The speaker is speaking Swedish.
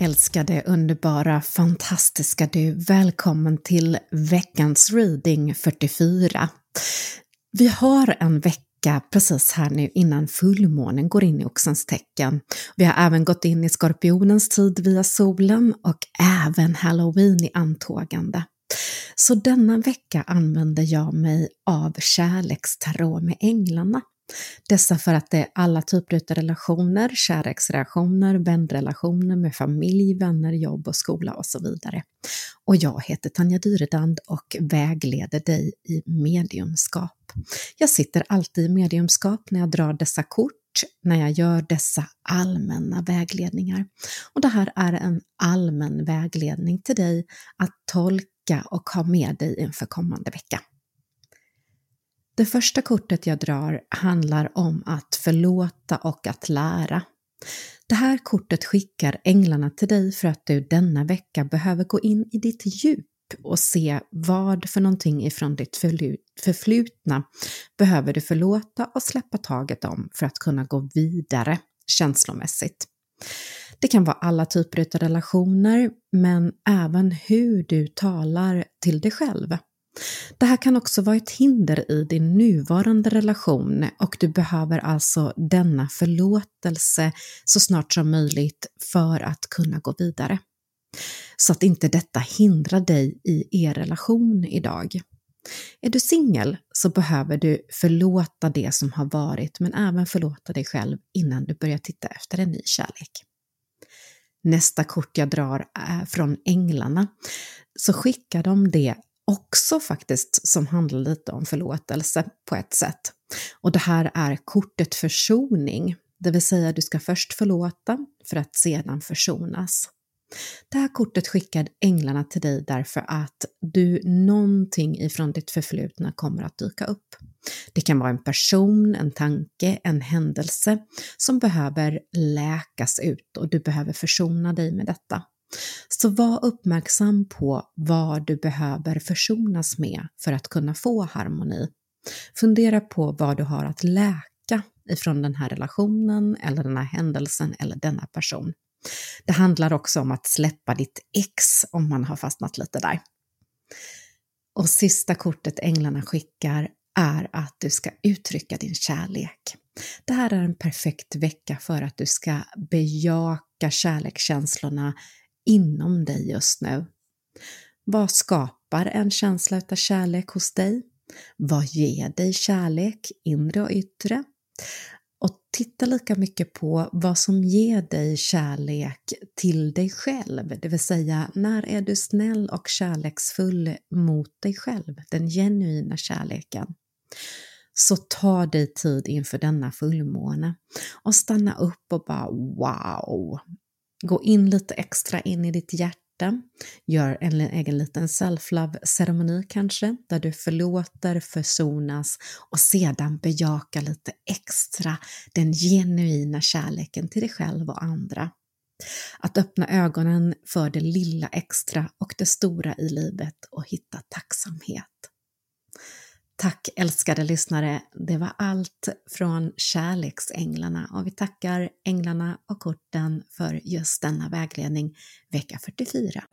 Älskade, underbara, fantastiska du, välkommen till veckans reading 44. Vi har en vecka precis här nu innan fullmånen går in i Oxens tecken. Vi har även gått in i Skorpionens tid via solen och även Halloween i antågande. Så denna vecka använder jag mig av kärlekstarot med änglarna dessa för att det är alla typer av relationer, kärleksrelationer, vänrelationer med familj, vänner, jobb och skola och så vidare. Och jag heter Tanja Dyredand och vägleder dig i mediumskap. Jag sitter alltid i mediumskap när jag drar dessa kort när jag gör dessa allmänna vägledningar. Och det här är en allmän vägledning till dig att tolka och ha med dig inför kommande vecka. Det första kortet jag drar handlar om att förlåta och att lära. Det här kortet skickar änglarna till dig för att du denna vecka behöver gå in i ditt djup och se vad för någonting ifrån ditt förflutna behöver du förlåta och släppa taget om för att kunna gå vidare känslomässigt. Det kan vara alla typer av relationer, men även hur du talar till dig själv. Det här kan också vara ett hinder i din nuvarande relation och du behöver alltså denna förlåtelse så snart som möjligt för att kunna gå vidare. Så att inte detta hindrar dig i er relation idag. Är du singel så behöver du förlåta det som har varit men även förlåta dig själv innan du börjar titta efter en ny kärlek. Nästa kort jag drar är från Änglarna så skickar de det också faktiskt som handlar lite om förlåtelse på ett sätt. Och det här är kortet försoning, det vill säga du ska först förlåta för att sedan försonas. Det här kortet skickar änglarna till dig därför att du någonting ifrån ditt förflutna kommer att dyka upp. Det kan vara en person, en tanke, en händelse som behöver läkas ut och du behöver försona dig med detta. Så var uppmärksam på vad du behöver försonas med för att kunna få harmoni. Fundera på vad du har att läka ifrån den här relationen eller den här händelsen eller denna person. Det handlar också om att släppa ditt ex om man har fastnat lite där. Och sista kortet änglarna skickar är att du ska uttrycka din kärlek. Det här är en perfekt vecka för att du ska bejaka kärlekskänslorna inom dig just nu. Vad skapar en känsla av kärlek hos dig? Vad ger dig kärlek, inre och yttre? Och titta lika mycket på vad som ger dig kärlek till dig själv, det vill säga när är du snäll och kärleksfull mot dig själv, den genuina kärleken. Så ta dig tid inför denna fullmåne och stanna upp och bara wow, Gå in lite extra in i ditt hjärta. Gör en egen liten self-love-ceremoni kanske, där du förlåter, försonas och sedan bejakar lite extra den genuina kärleken till dig själv och andra. Att öppna ögonen för det lilla extra och det stora i livet och hitta tacksamhet. Tack älskade lyssnare, det var allt från Kärleksänglarna och vi tackar änglarna och korten för just denna vägledning vecka 44.